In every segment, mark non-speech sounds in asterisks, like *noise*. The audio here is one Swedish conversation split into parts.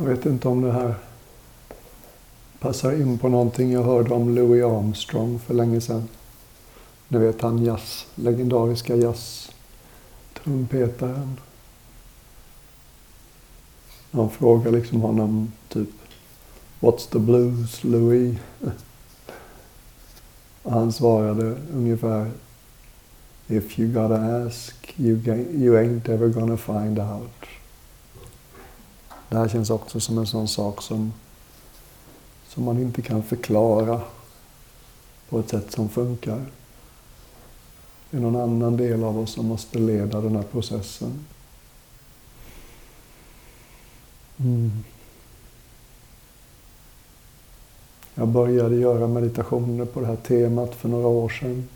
Jag vet inte om det här passar in på någonting jag hörde om Louis Armstrong för länge sedan. Ni vet han jazz, legendariska jazz-trumpetaren. Han frågar liksom honom typ What's the blues, Louis? Och *laughs* han svarade ungefär If you gotta ask, you, you ain't ever gonna find out. Det här känns också som en sån sak som, som man inte kan förklara på ett sätt som funkar. Det är någon annan del av oss som måste leda den här processen. Mm. Jag började göra meditationer på det här temat för några år sedan.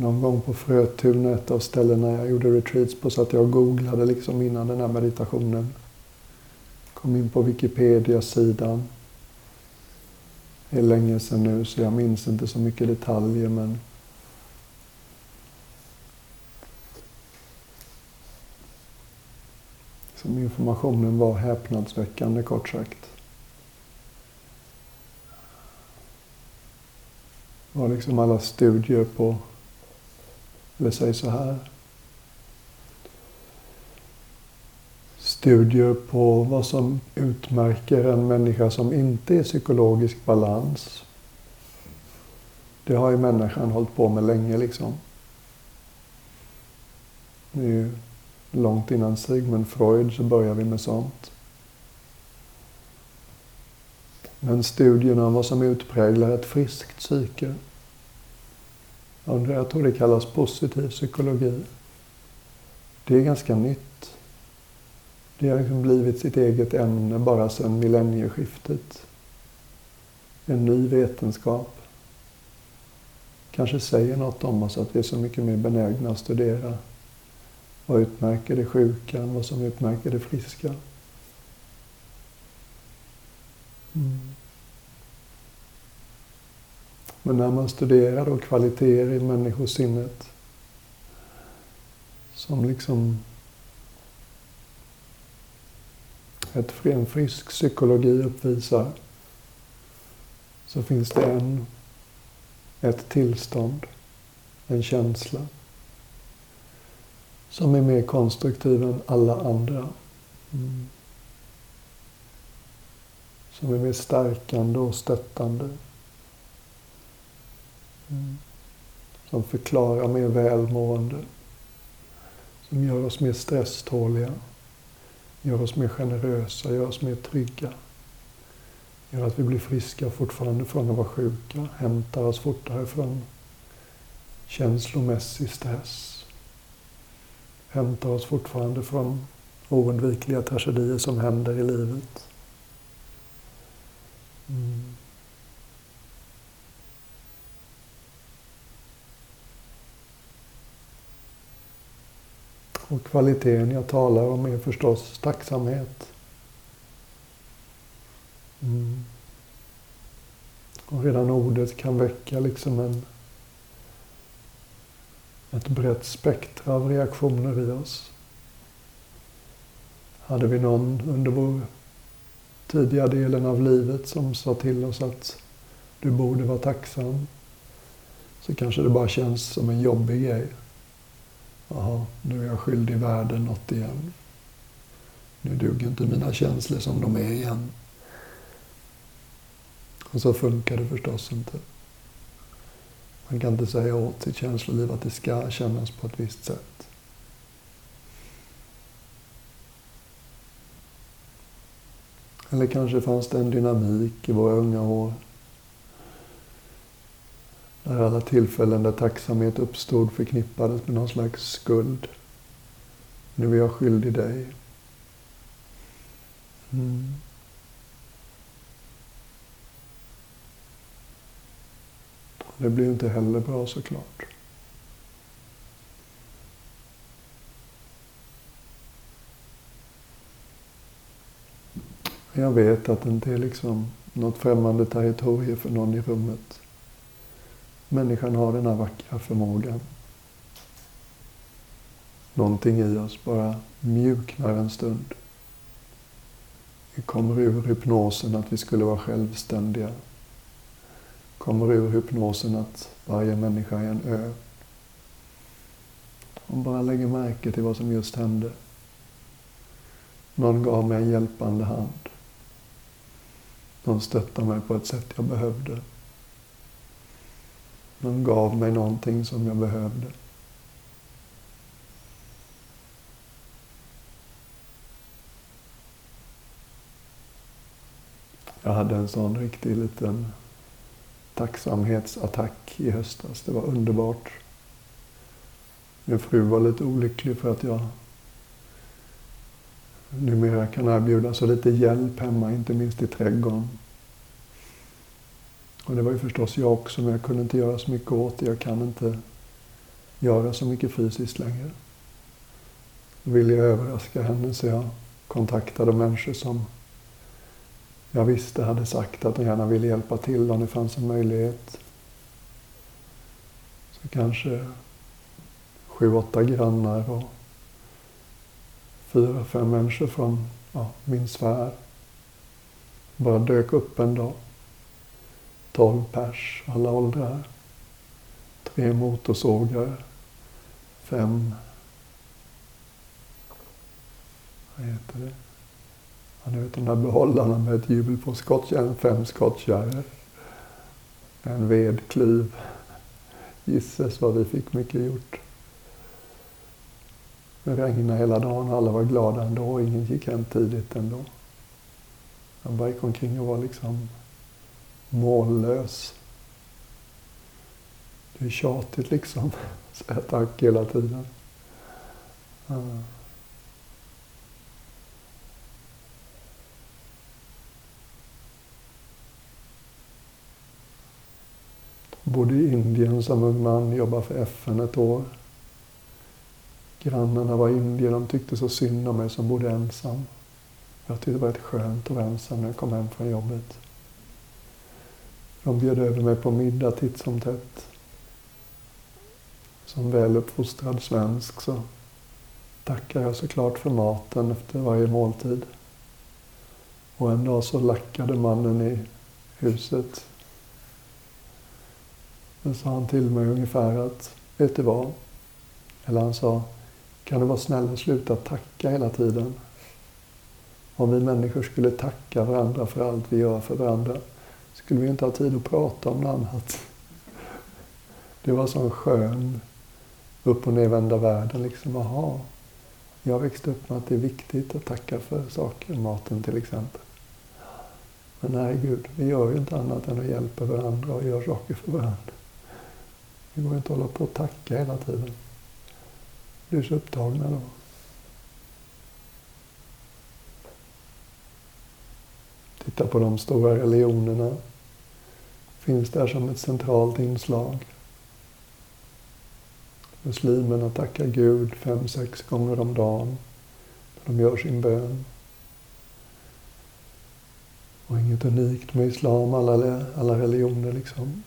Någon gång på Frötuna, ett av ställena jag gjorde retreats på, så att jag googlade liksom innan den här meditationen. Kom in på Wikipedia-sidan. Det är länge sedan nu så jag minns inte så mycket detaljer men Som informationen var häpnadsväckande kort sagt. Det var liksom alla studier på, eller säg så här. Studier på vad som utmärker en människa som inte är psykologisk balans. Det har ju människan hållit på med länge liksom. Det är ju Långt innan Sigmund Freud så började vi med sånt. Men studierna om vad som utpräglar ett friskt psyke. Jag tror det kallas positiv psykologi. Det är ganska nytt. Det har liksom blivit sitt eget ämne bara sedan millennieskiftet. En ny vetenskap. Kanske säger något om oss att vi är så mycket mer benägna att studera vad utmärker det sjuka? Vad som utmärker det friska? Mm. Men när man studerar då kvaliteter i människosinnet som liksom ett, en frisk psykologi uppvisar så finns det en, ett tillstånd, en känsla som är mer konstruktiv än alla andra. Mm. Som är mer stärkande och stöttande. Mm. Som förklarar mer välmående. Som gör oss mer stresståliga. Gör oss mer generösa, gör oss mer trygga. Gör att vi blir friska fortfarande från att vara sjuka. Hämtar oss fortare från känslomässig stress hämtar oss fortfarande från oundvikliga tragedier som händer i livet. Mm. Och kvaliteten jag talar om är förstås tacksamhet. Mm. Och redan ordet kan väcka liksom en ett brett spektra av reaktioner i oss. Hade vi någon under vår tidiga delen av livet som sa till oss att du borde vara tacksam så kanske det bara känns som en jobbig grej. Jaha, nu är jag skyldig världen något igen. Nu duger inte mina känslor som de är igen. Och så funkar det förstås inte. Man kan inte säga åt sitt känsloliv att det ska kännas på ett visst sätt. Eller kanske fanns det en dynamik i våra unga år. Där alla tillfällen där tacksamhet uppstod förknippades med någon slags skuld. Nu är jag skyldig dig. Mm. Det blir inte heller bra såklart. Jag vet att det inte är liksom något främmande territorium för någon i rummet. Människan har den här vackra förmågan. någonting i oss bara mjuknar en stund. Vi kommer ur hypnosen att vi skulle vara självständiga. Kommer ur hypnosen att varje människa är en ö. Om bara lägger märke till vad som just hände. Någon gav mig en hjälpande hand. Någon stöttade mig på ett sätt jag behövde. De gav mig någonting som jag behövde. Jag hade en sån riktig liten tacksamhetsattack i höstas. Det var underbart. Min fru var lite olycklig för att jag numera kan erbjuda så lite hjälp hemma, inte minst i trädgården. Och det var ju förstås jag också, men jag kunde inte göra så mycket åt det. Jag kan inte göra så mycket fysiskt längre. Då ville jag överraska henne så jag kontaktade människor som jag visste hade sagt att de gärna ville hjälpa till om det fanns en möjlighet. Så kanske sju, åtta grannar och fyra, fem människor från ja, min sfär bara dök upp en dag. Tolv pers, alla åldrar. Tre motorsågar, fem... Vad heter det? Ja, ni vet de där behållarna med ett hjul på skottkärran, fem skottkärror. En vedklyv. Gisses vad vi fick mycket gjort. Det regnade hela dagen och alla var glada ändå. Ingen gick hem tidigt ändå. Man bara gick omkring och var liksom mållös. Det är tjatigt liksom. *laughs* Säga tack hela tiden. Ja. Bodde i Indien som ung man, jobbade för FN ett år. Grannarna var indier, de tyckte så synd om mig som bodde ensam. Jag tyckte det var rätt skönt att vara ensam när jag kom hem från jobbet. De bjöd över mig på middag titt som tätt. Som väluppfostrad svensk så tackar jag såklart för maten efter varje måltid. Och en dag så lackade mannen i huset. Då sa han till mig ungefär att, vet du vad? Eller han sa, kan du vara snäll och sluta tacka hela tiden? Om vi människor skulle tacka varandra för allt vi gör för varandra skulle vi inte ha tid att prata om något annat. Det var sån skön upp och nervända världen. Liksom, aha, jag växte upp med att det är viktigt att tacka för saker, maten till exempel. Men nej, Gud, vi gör ju inte annat än att hjälpa varandra och gör saker för varandra. Vi går inte att hålla på och tacka hela tiden. Vi blir så upptagna då. Titta på de stora religionerna. Finns där som ett centralt inslag. Muslimerna tackar Gud fem, sex gånger om dagen när de gör sin bön. Och inget unikt med islam, alla, alla religioner liksom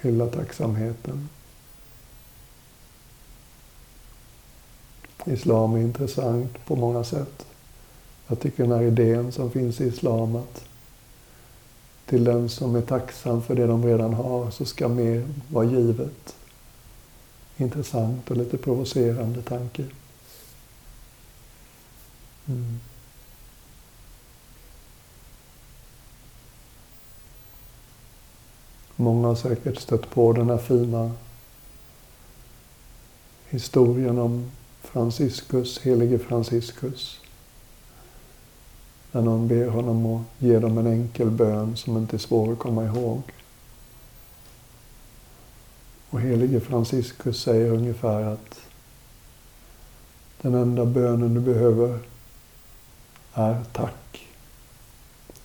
hyllar tacksamheten. Islam är intressant på många sätt. Jag tycker den här idén som finns i islam att till den som är tacksam för det de redan har så ska mer vara givet. Intressant och lite provocerande tanke. Mm. Många har säkert stött på den här fina historien om Franciscus, helige Franciscus. När någon ber honom att ge dem en enkel bön som inte är svår att komma ihåg. Och helige Franciscus säger ungefär att den enda bönen du behöver är tack.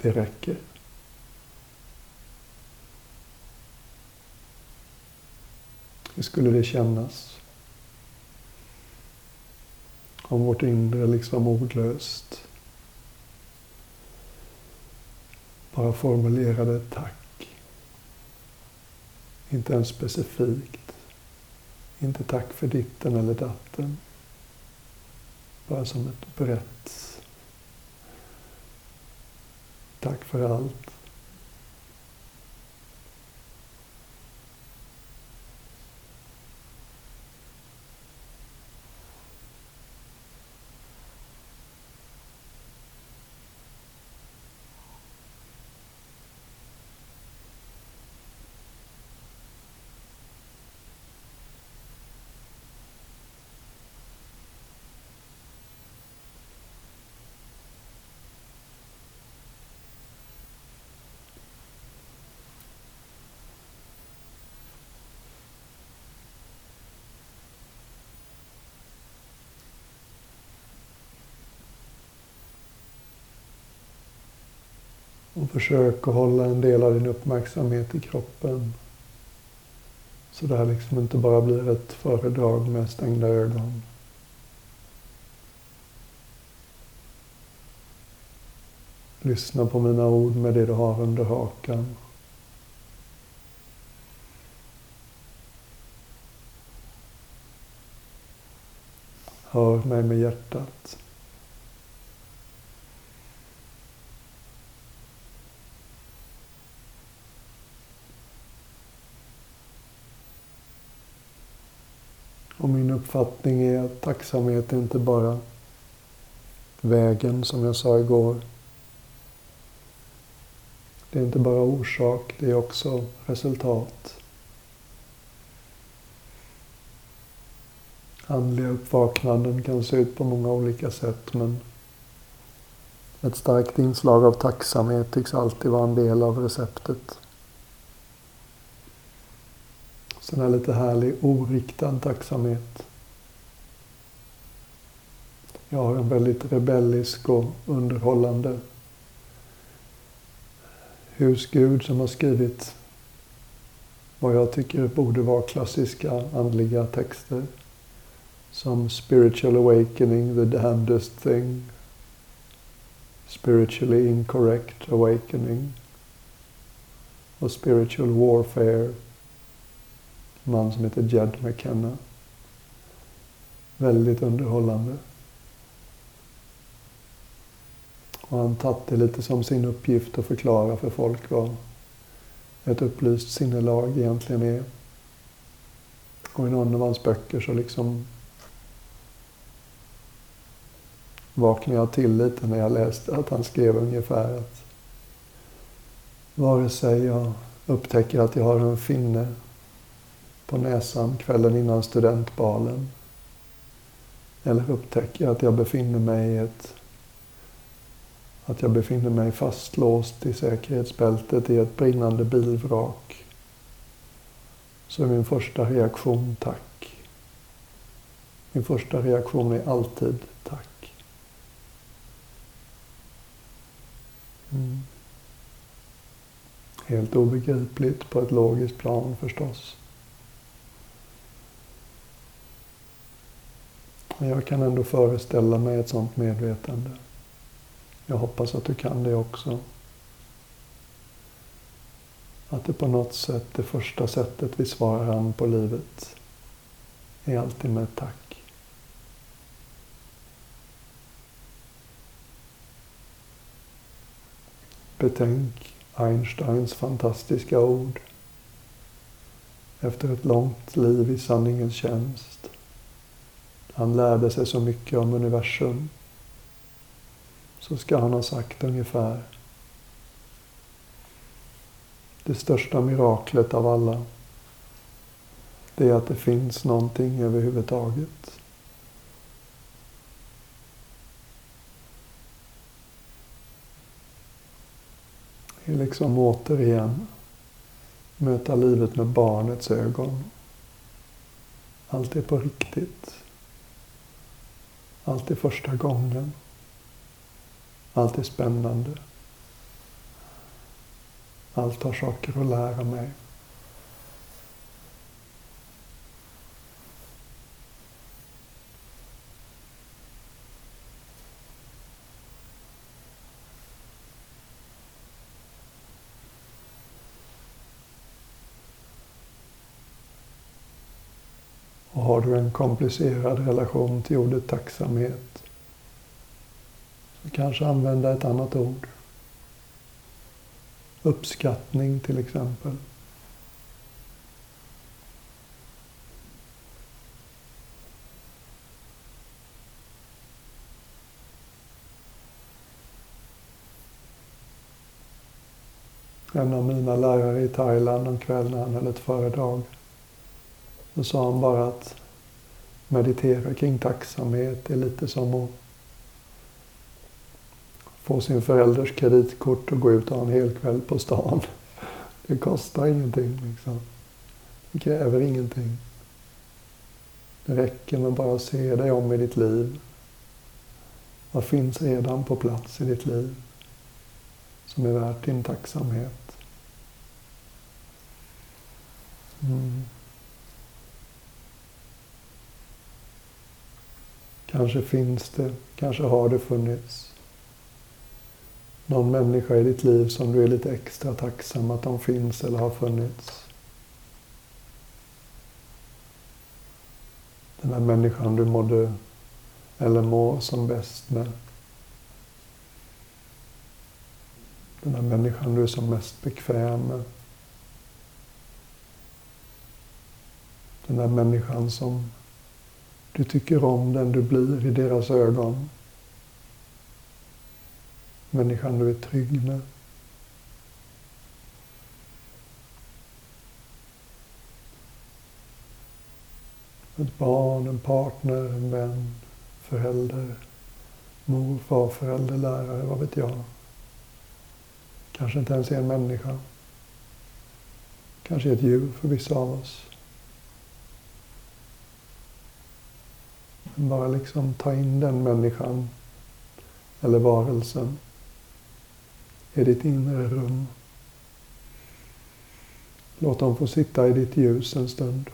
Det räcker. Hur skulle det kännas? Om vårt inre liksom ordlöst bara formulerade tack. Inte ens specifikt. Inte tack för ditten eller datten. bara som ett brett tack för allt. Och försök att hålla en del av din uppmärksamhet i kroppen. Så det här liksom inte bara blir ett föredrag med stängda ögon. Lyssna på mina ord med det du har under hakan. Hör mig med hjärtat. Och min uppfattning är att tacksamhet är inte bara vägen, som jag sa igår. Det är inte bara orsak, det är också resultat. Andliga uppvaknanden kan se ut på många olika sätt, men ett starkt inslag av tacksamhet tycks alltid vara en del av receptet. Sen är lite härlig oriktad tacksamhet. Jag har en väldigt rebellisk och underhållande husgud som har skrivit vad jag tycker borde vara klassiska andliga texter. Som Spiritual Awakening, The Damnedest Thing. Spiritually Incorrect Awakening. Och Spiritual Warfare En man som heter Jed McKenna. Väldigt underhållande. Och han tagit det lite som sin uppgift att förklara för folk vad ett upplyst sinnelag egentligen är. Och i någon av hans böcker så liksom vaknade jag till lite när jag läste att han skrev ungefär att vare sig jag upptäcker att jag har en finne på näsan kvällen innan studentbalen. Eller upptäcker att jag befinner mig i ett att jag befinner mig fastlåst i säkerhetsbältet i ett brinnande bilvrak. Så är min första reaktion tack. Min första reaktion är alltid tack. Mm. Helt obegripligt på ett logiskt plan förstås. Men jag kan ändå föreställa mig ett sådant medvetande. Jag hoppas att du kan det också. Att det på något sätt, det första sättet vi svarar an på livet är alltid med tack. Betänk Einsteins fantastiska ord. Efter ett långt liv i sanningens tjänst han lärde sig så mycket om universum. Så ska han ha sagt ungefär. Det största miraklet av alla. Det är att det finns någonting överhuvudtaget. Det är liksom återigen möta livet med barnets ögon. Allt är på riktigt. Allt är första gången. Allt är spännande. Allt har saker att lära mig. Och har du en komplicerad relation till ordet tacksamhet Kanske använda ett annat ord. Uppskattning till exempel. En av mina lärare i Thailand en kväll när han höll ett föredrag. Då sa han bara att meditera kring tacksamhet är lite som att få sin förälders kreditkort och gå ut och ha en hel kväll på stan. Det kostar ingenting. Liksom. Det kräver ingenting. Det räcker med bara att se dig om i ditt liv. Vad finns redan på plats i ditt liv som är värt din tacksamhet? Mm. Kanske finns det, kanske har det funnits någon människa i ditt liv som du är lite extra tacksam att de finns eller har funnits. Den där människan du mådde eller mår som bäst med. Den där människan du är som mest bekväm med. Den där människan som du tycker om, den du blir i deras ögon. Människan du är trygg med. Ett barn, en partner, en vän, förälder, mor, far, förälder, lärare, vad vet jag. Kanske inte ens är en människa. Kanske ett djur för vissa av oss. Bara liksom ta in den människan eller varelsen i ditt inre rum. Låt dem få sitta i ditt ljus en stund.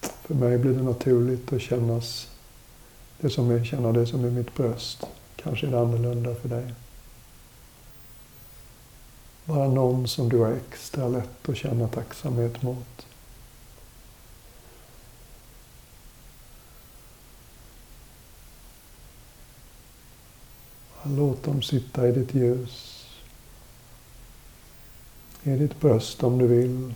För mig blir det naturligt att kännas det som är, känna det som är mitt bröst. Kanske är det annorlunda för dig. Bara någon som du har extra lätt att känna tacksamhet mot. Låt dem sitta i ditt ljus. I ditt bröst om du vill.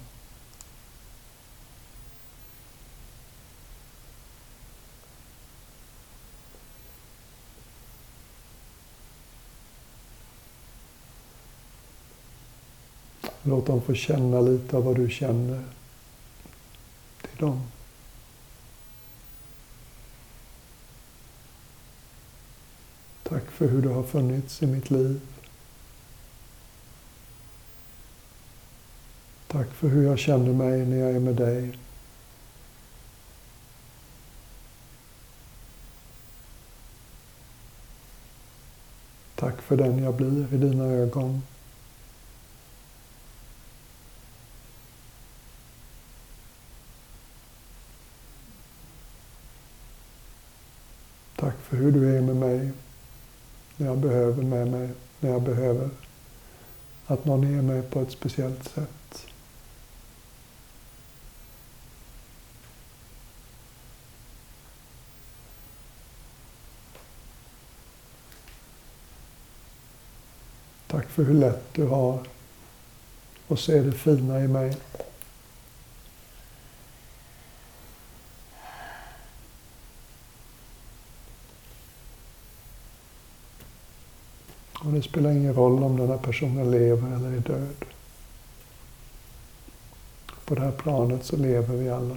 Låt dem få känna lite av vad du känner till dem. Tack för hur du har funnits i mitt liv. Tack för hur jag känner mig när jag är med dig. Tack för den jag blir i dina ögon. Tack för hur du är med när jag behöver med mig, när jag behöver att någon är mig på ett speciellt sätt. Tack för hur lätt du har att se det fina i mig. Spelar ingen roll om den här personen lever eller är död. På det här planet så lever vi alla.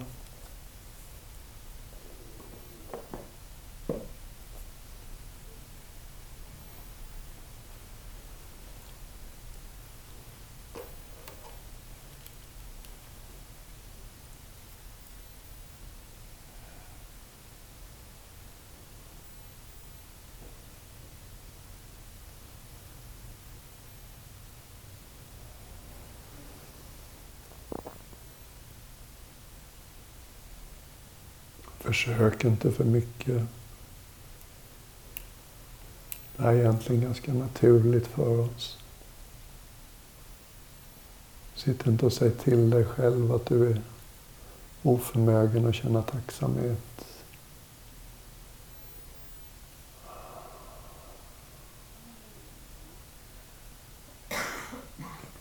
Försök inte för mycket. Det här är egentligen ganska naturligt för oss. Sitt inte och säg till dig själv att du är oförmögen att känna tacksamhet.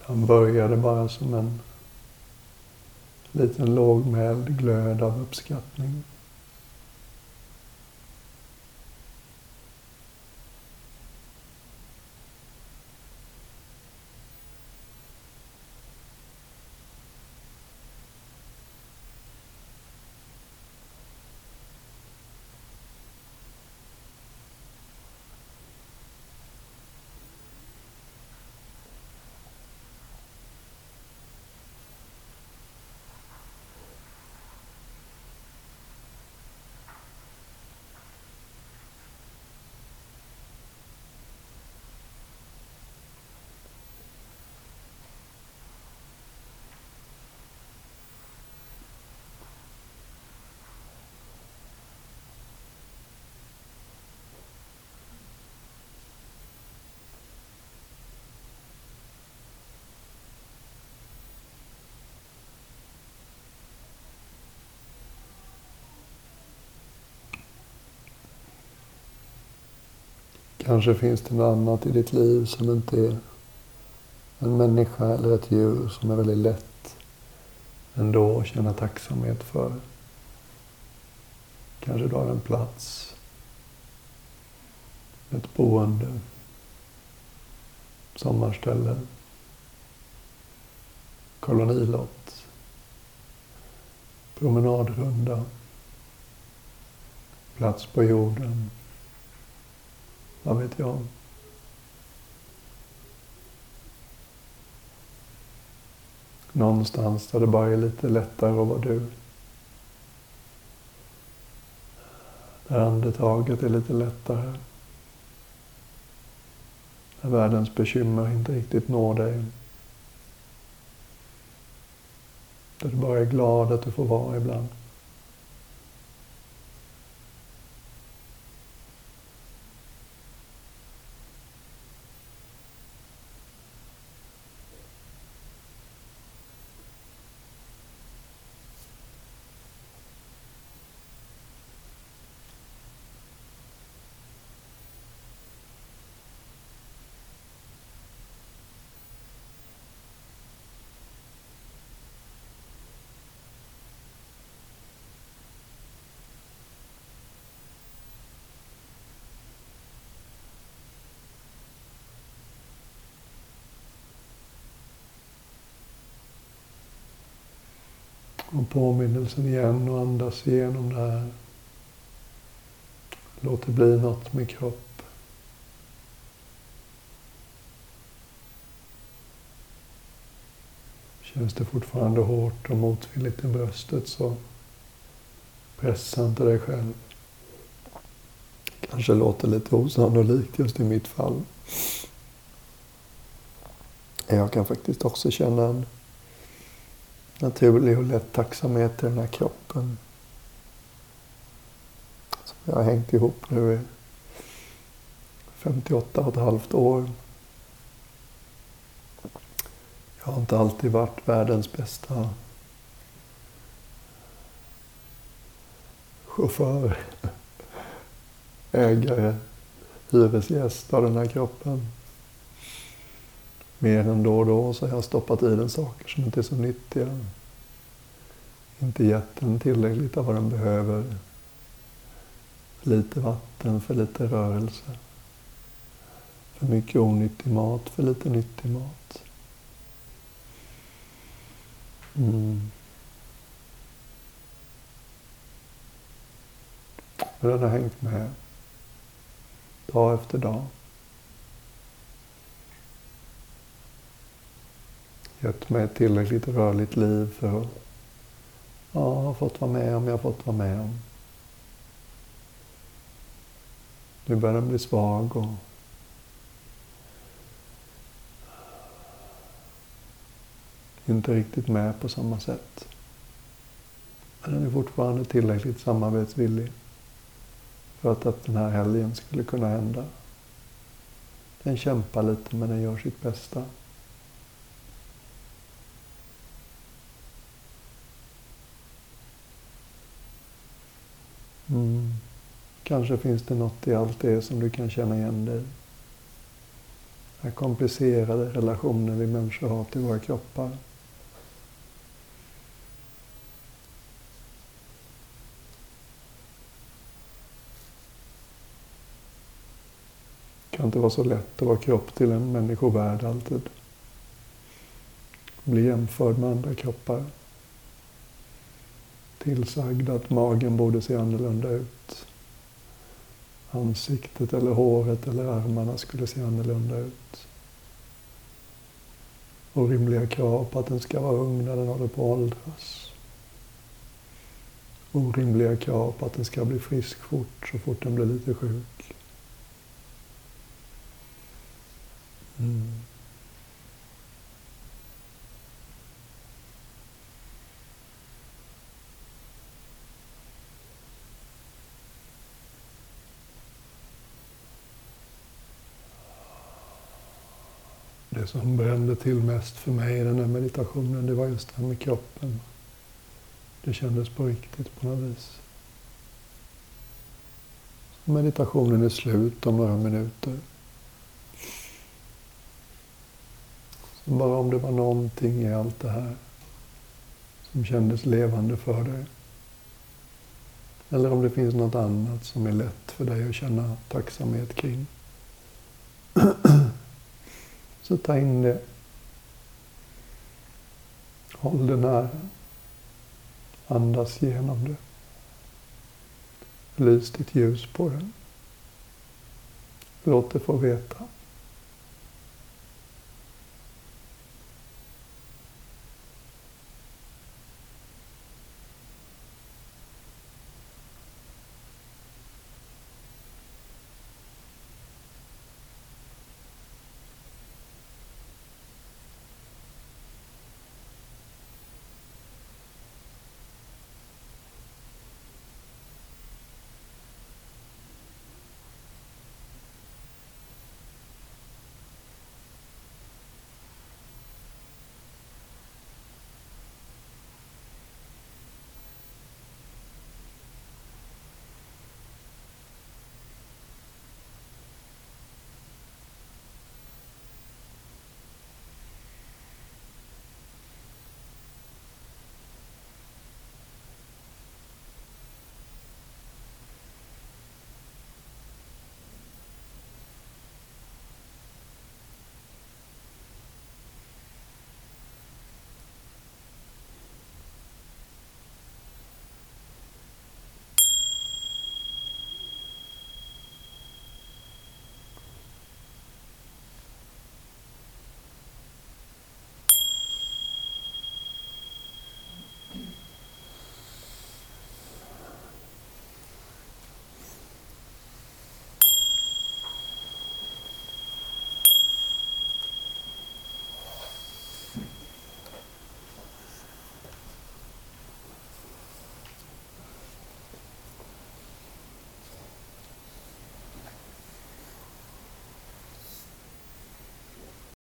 Ibland börjar det bara som en liten lågmäld glöd av uppskattning. Kanske finns det något annat i ditt liv som inte är en människa eller ett djur som är väldigt lätt ändå att känna tacksamhet för. Kanske du har en plats, ett boende, sommarställe, kolonilott, promenadrunda, plats på jorden, vad vet jag? Någonstans där det bara är lite lättare att vara du. Där andetaget är lite lättare. Där världens bekymmer inte riktigt når dig. Där du bara är glad att du får vara ibland. Och påminnelsen igen och andas igenom det här. Låt det bli något med kropp. Känns det fortfarande hårt och motvilligt i bröstet så pressa inte dig själv. Kanske låter lite osannolikt just i mitt fall. Jag kan faktiskt också känna en naturlig och lätt tacksamhet i den här kroppen. Som jag har hängt ihop nu i 58 och ett halvt år. Jag har inte alltid varit världens bästa chaufför, *laughs* ägare, hyresgäst av den här kroppen mer än då och då så har jag stoppat i den saker som inte är så nyttiga. Inte gett den tillräckligt av vad den behöver. För lite vatten, för lite rörelse. För mycket onyttig mat, för lite nyttig mat. Mm. Men den har hängt med. Dag efter dag. Gett mig ett tillräckligt rörligt liv för att ja, ha fått vara med om jag har fått vara med om. Nu börjar den bli svag och inte riktigt med på samma sätt. Men den är fortfarande tillräckligt samarbetsvillig för att, att den här helgen skulle kunna hända. Den kämpar lite men den gör sitt bästa. Mm. Kanske finns det något i allt det som du kan känna igen dig. Den komplicerade relationen vi människor har till våra kroppar. Det kan inte vara så lätt att vara kropp till en människovärld alltid. Bli jämförd med andra kroppar. Tillsagd att magen borde se annorlunda ut. Ansiktet eller håret eller armarna skulle se annorlunda ut. Orimliga krav på att den ska vara ung när den håller på att åldras. Orimliga krav på att den ska bli frisk fort så fort den blir lite sjuk. Mm. Det som brände till mest för mig i den här meditationen, det var just det här med kroppen. Det kändes på riktigt på något vis. Meditationen är slut om några minuter. Så bara om det var någonting i allt det här som kändes levande för dig. Eller om det finns något annat som är lätt för dig att känna tacksamhet kring. *clears throat* Så ta in det. Håll det nära. Andas genom det. Lys ditt ljus på det. Låt det få veta.